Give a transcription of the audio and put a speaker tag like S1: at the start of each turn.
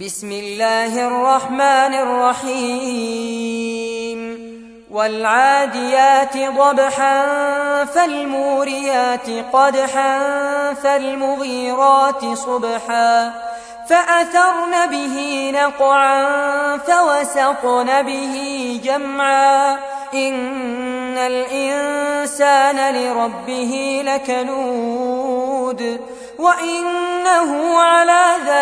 S1: بسم الله الرحمن الرحيم. والعاديات ضبحا فالموريات قدحا فالمغيرات صبحا. فأثرن به نقعا فوسطن به جمعا. إن الإنسان لربه لكنود. وإنه على ذلك